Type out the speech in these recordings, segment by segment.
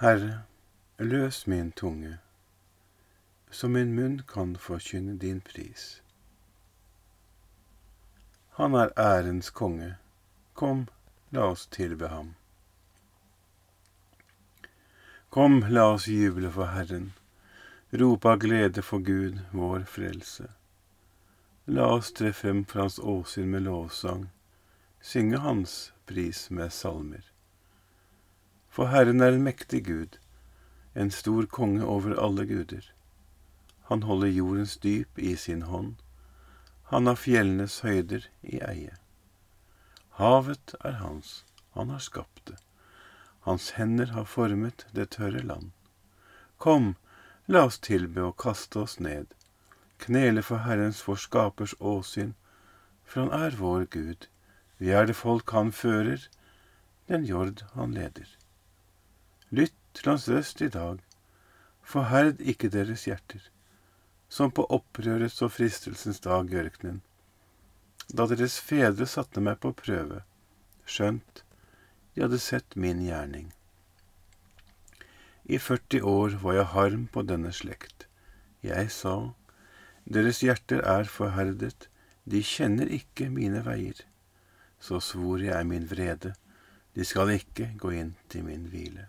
Herre, løs min tunge, så min munn kan forkynne din pris. Han er ærens konge, kom, la oss tilbe ham. Kom, la oss juble for Herren, rope av glede for Gud, vår frelse. La oss tre frem for Hans åsyn med lovsang, synge Hans pris med salmer. For Herren er en mektig Gud, en stor konge over alle guder. Han holder jordens dyp i sin hånd, han har fjellenes høyder i eie. Havet er hans, han har skapt det. Hans hender har formet det tørre land. Kom, la oss tilbe og kaste oss ned, knele for Herrens vår skapers åsyn, for han er vår Gud, vi er det folk han fører, den jord han leder. Lytt til hans røst i dag, forherd ikke deres hjerter, som på opprørets og fristelsens dag i ørkenen, da deres fedre satte meg på prøve, skjønt de hadde sett min gjerning. I 40 år var jeg harm på denne slekt. Jeg sa, deres hjerter er forherdet, de kjenner ikke mine veier. Så svor jeg min vrede, de skal ikke gå inn til min hvile.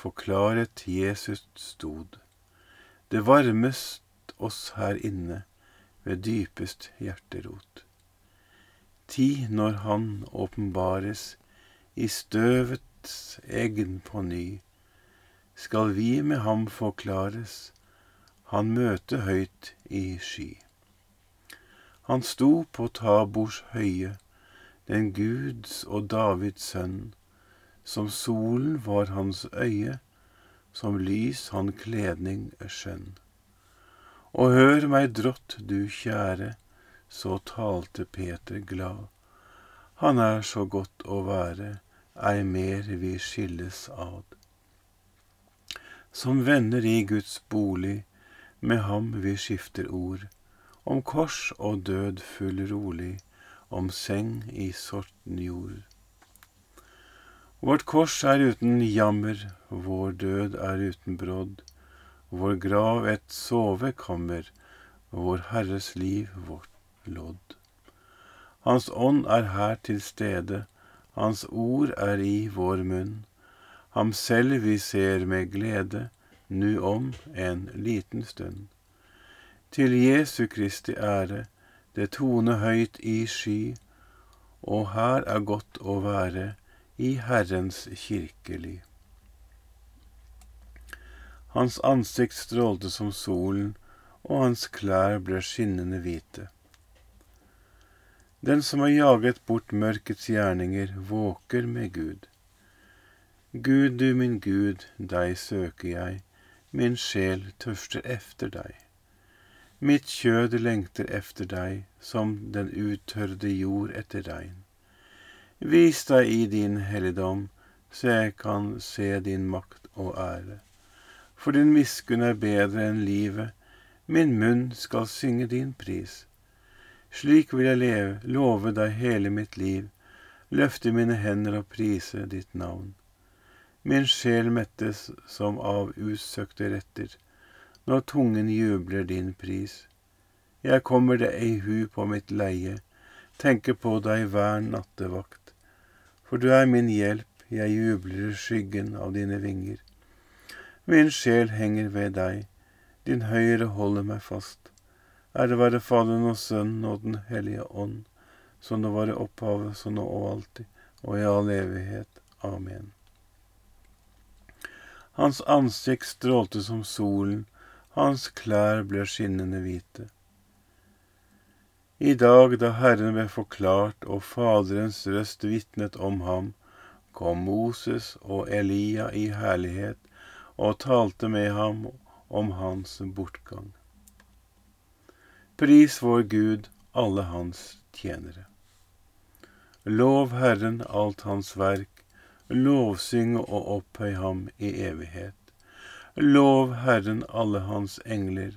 forklaret Jesus stod. Det varmest oss her inne ved dypest hjerterot. Tid når Han åpenbares i støvets egn på ny, skal vi med ham forklares, han møte høyt i sky. Han sto på Tabors høye, den Guds og Davids sønn, som solen var hans øye, som lys han kledning skjønn. Og hør meg drått, du kjære, så talte Peter glad. Han er så godt å være, ei mer vi skilles ad. Som venner i Guds bolig, med ham vi skifter ord, om kors og død full rolig, om seng i sorten jord. Vårt kors er uten jammer, vår død er uten brodd, vår grav et sovekammer, vår Herres liv vårt lodd. Hans ånd er her til stede, hans ord er i vår munn. Ham selv vi ser med glede, nu om en liten stund. Til Jesu Kristi ære, det tone høyt i sky, og her er godt å være i Herrens kirkelig. Hans ansikt strålte som solen, og hans klær ble skinnende hvite. Den som har jaget bort mørkets gjerninger, våker med Gud. Gud, du min Gud, deg søker jeg, min sjel tørster efter deg. Mitt kjød lengter efter deg, som den uttørrede jord etter regn. Vis deg i din helligdom, så jeg kan se din makt og ære. For din miskunn er bedre enn livet, min munn skal synge din pris. Slik vil jeg leve, love deg hele mitt liv, løfte mine hender og prise ditt navn. Min sjel mettes som av utsøkte retter, når tungen jubler din pris. Jeg kommer deg ei hu på mitt leie, tenker på deg hver nattevakt. For du er min hjelp, jeg jubler i skyggen av dine vinger. Min sjel henger ved deg, din høyre holder meg fast. Ære være Faderen og Sønnen og Den hellige ånd, som det var i opphavet, så nå og alltid, og i all evighet. Amen. Hans ansikt strålte som solen, hans klær ble skinnende hvite. I dag da Herren ble forklart og Faderens røst vitnet om ham, kom Moses og Elia i herlighet og talte med ham om hans bortgang. Pris vår Gud, alle hans tjenere. Lov Herren alt hans verk, lovsyng og opphøy ham i evighet. Lov Herren alle hans engler,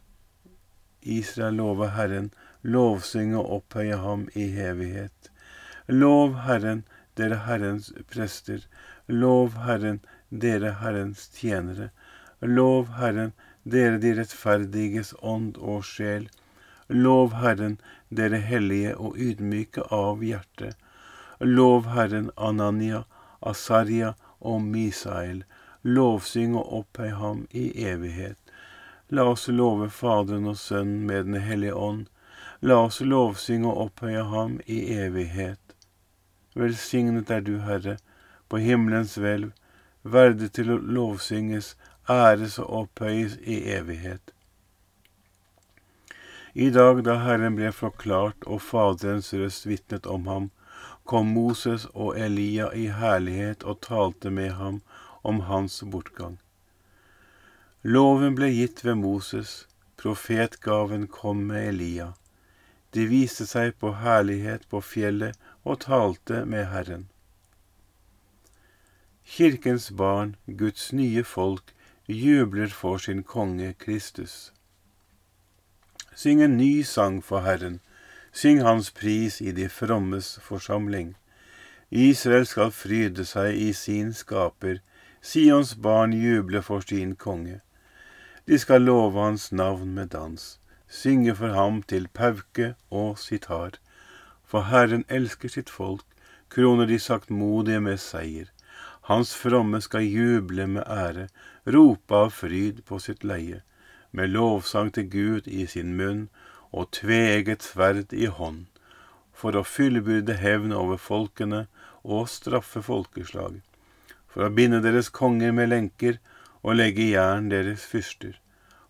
Israel love Herren, lovsynge og opphøye ham i hevighet. Lov Herren, dere Herrens prester, lov Herren, dere Herrens tjenere, lov Herren, dere de rettferdiges ånd og sjel, lov Herren, dere hellige og ydmyke av hjerte, lov Herren Anania, Asarja og Misael, lovsyng og opphøy ham i evighet. La oss love Faderen og Sønnen med Den hellige ånd. La oss lovsynge og opphøye ham i evighet. Velsignet er du, Herre, på himmelens hvelv, verdig til å lovsynges, æres og opphøyes i evighet. I dag da Herren ble forklart og Faderens røst vitnet om ham, kom Moses og Elia i herlighet og talte med ham om hans bortgang. Loven ble gitt ved Moses, profetgaven kom med Elia. De viste seg på herlighet på fjellet og talte med Herren. Kirkens barn, Guds nye folk, jubler for sin konge Kristus. Syng en ny sang for Herren, syng Hans pris i de frommes forsamling. Israel skal fryde seg i sin skaper, Sions barn juble for sin konge. De skal love hans navn med dans synge for ham til pauke og sitar. For Herren elsker sitt folk, kroner de saktmodige med seier. Hans fromme skal juble med ære, rope av fryd på sitt leie, med lovsang til Gud i sin munn og tveegget sverd i hånd, for å fyllbyrde hevn over folkene og straffe folkeslag, for å binde deres konger med lenker og legge i jern deres fyrster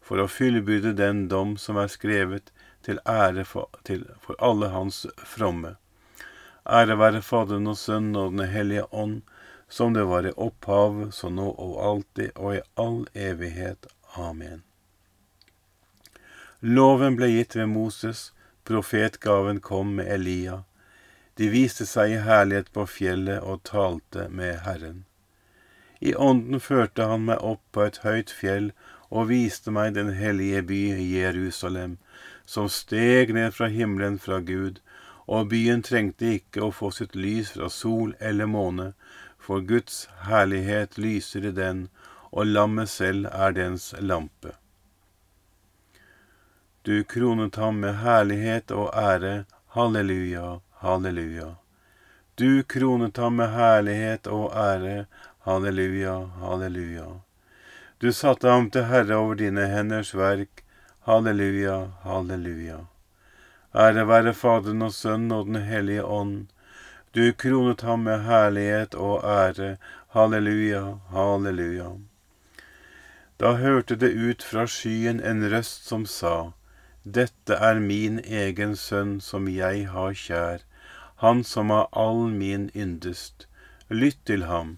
for å fyllbyrde den dom som er skrevet til ære for, til, for alle hans fromme. Ære være Faderen og Sønnen og Den hellige ånd, som det var i opphav, så nå og alltid og i all evighet. Amen. Loven ble gitt ved Moses, profetgaven kom med Elia. De viste seg i herlighet på fjellet og talte med Herren. I ånden førte han meg opp på et høyt fjell og viste meg den hellige by Jerusalem, som steg ned fra himmelen fra Gud, og byen trengte ikke å få sitt lys fra sol eller måne, for Guds herlighet lyser i den, og lammet selv er dens lampe. Du kronet ham med herlighet og ære, halleluja, halleluja. Du kronet ham med herlighet og ære, halleluja, halleluja. Du satte ham til herre over dine henders verk. Halleluja, halleluja. Ære være Faderen og Sønnen og Den hellige ånd. Du kronet ham med herlighet og ære. Halleluja, halleluja. Da hørte det ut fra skyen en røst som sa, Dette er min egen sønn som jeg har kjær, han som har all min yndest. Lytt til ham.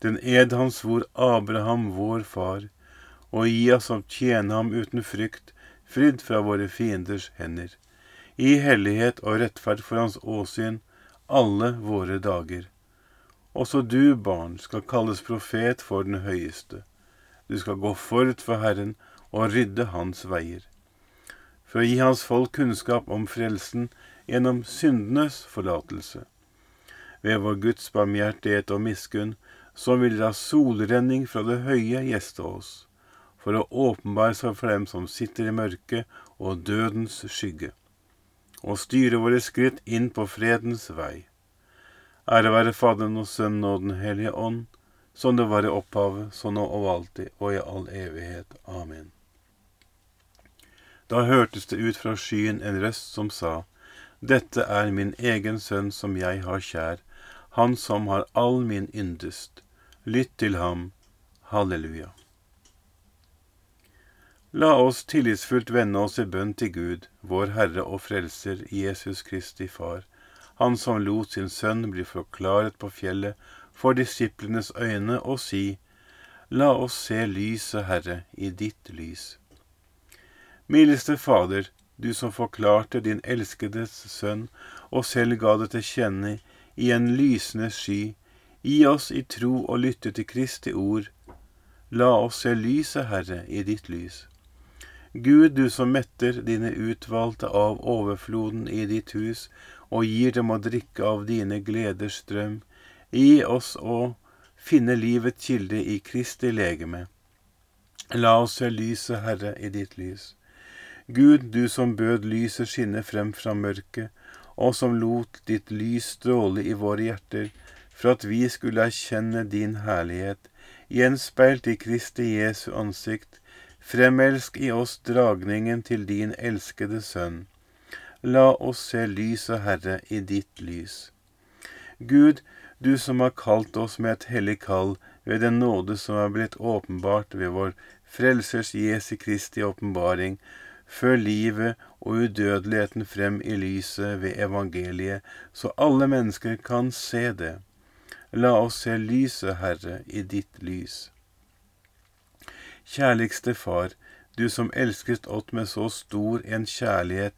den ed han svor Abraham, vår far, og gi oss å tjene ham uten frykt, fridd fra våre fienders hender, i hellighet og rettferd for hans åsyn alle våre dager. Også du, barn, skal kalles profet for den høyeste. Du skal gå forut for Herren og rydde hans veier, for å gi hans folk kunnskap om frelsen gjennom syndenes forlatelse. Ved vår Guds barmhjertighet og miskunn, så vil la solrenning fra det høye gjeste oss, for å åpenbare seg for dem som sitter i mørket og dødens skygge, og styre våre skritt inn på fredens vei. Ære være Faderen og Sønnen og Den hellige ånd, som det var i opphavet, så nå og alltid og i all evighet. Amen. Da hørtes det ut fra skyen en røst som sa, Dette er min egen sønn som jeg har kjær, han som har all min yndest. Lytt til ham. Halleluja. La oss tillitsfullt vende oss i bønn til Gud, vår Herre og Frelser, Jesus Kristi Far, Han som lot sin sønn bli forklaret på fjellet for disiplenes øyne og si, La oss se lyset, Herre, i ditt lys. Mildeste Fader, du som forklarte din elskedes sønn og selv ga det til kjenne i en lysende sky, gi oss i tro å lytte til Kristi ord. La oss se lyset, Herre, i ditt lys. Gud, du som metter dine utvalgte av overfloden i ditt hus og gir dem å drikke av dine gleders strøm, Gi oss å finne livets kilde i Kristi legeme. La oss se lyset, Herre, i ditt lys. Gud, du som bød lyset skinne frem fra mørket, og som lot ditt lys stråle i våre hjerter, for at vi skulle erkjenne din herlighet, gjenspeilt i Kristi Jesu ansikt, fremelsk i oss dragningen til din elskede Sønn. La oss se lyset, Herre, i ditt lys. Gud, du som har kalt oss med et hellig kall ved den nåde som er blitt åpenbart ved vår Frelsers Jesu Kristi åpenbaring, før livet og udødeligheten frem i lyset ved evangeliet, så alle mennesker kan se det. La oss se lyset, Herre, i ditt lys. Kjærligste Far, du som elsket oss med så stor en kjærlighet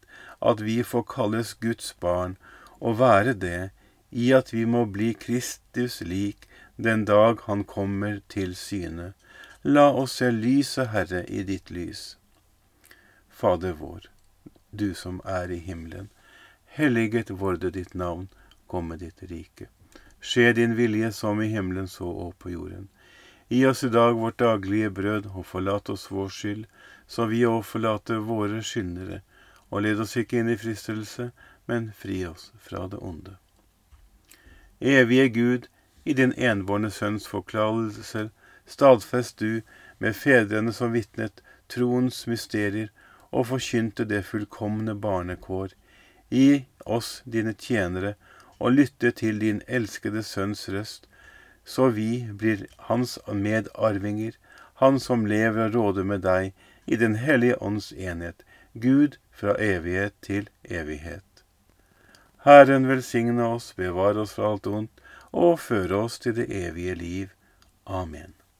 at vi får kalles Guds barn, og være det, i at vi må bli Kristus lik den dag Han kommer til syne. La oss se lyset, Herre, i ditt lys. Fader vår, du som er i himmelen. Helliget vorde ditt navn, komme ditt rike. Skje din vilje som i himmelen så og på jorden. Gi oss i dag vårt daglige brød, og forlat oss vår skyld, så vi òg forlater våre skyldnere. Og led oss ikke inn i fristelse, men fri oss fra det onde. Evige Gud, i din enbårne sønns forklarelser, stadfest du med fedrene som vitnet troens mysterier og forkynte det fullkomne barnekår. Gi oss dine tjenere og lytte til din elskede sønns røst, så vi blir hans medarvinger, han som lever og råder med deg i Den hellige ånds enhet, Gud fra evighet til evighet. Herren velsigne oss, bevare oss fra alt ondt, og føre oss til det evige liv. Amen.